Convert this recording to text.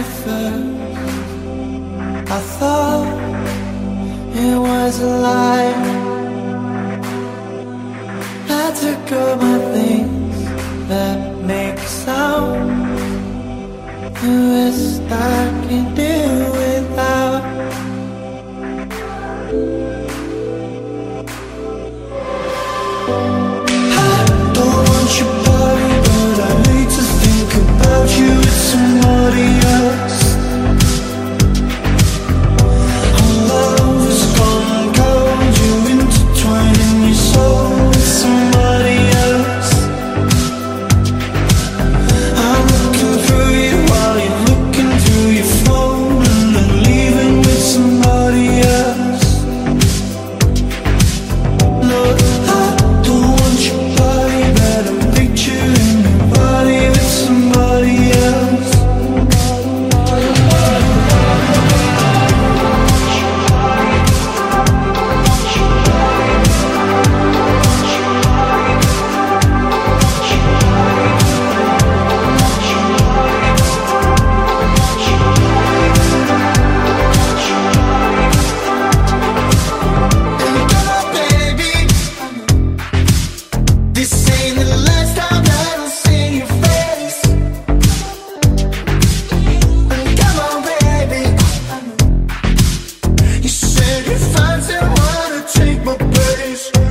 at first. I thought it was a lie. I took all my place.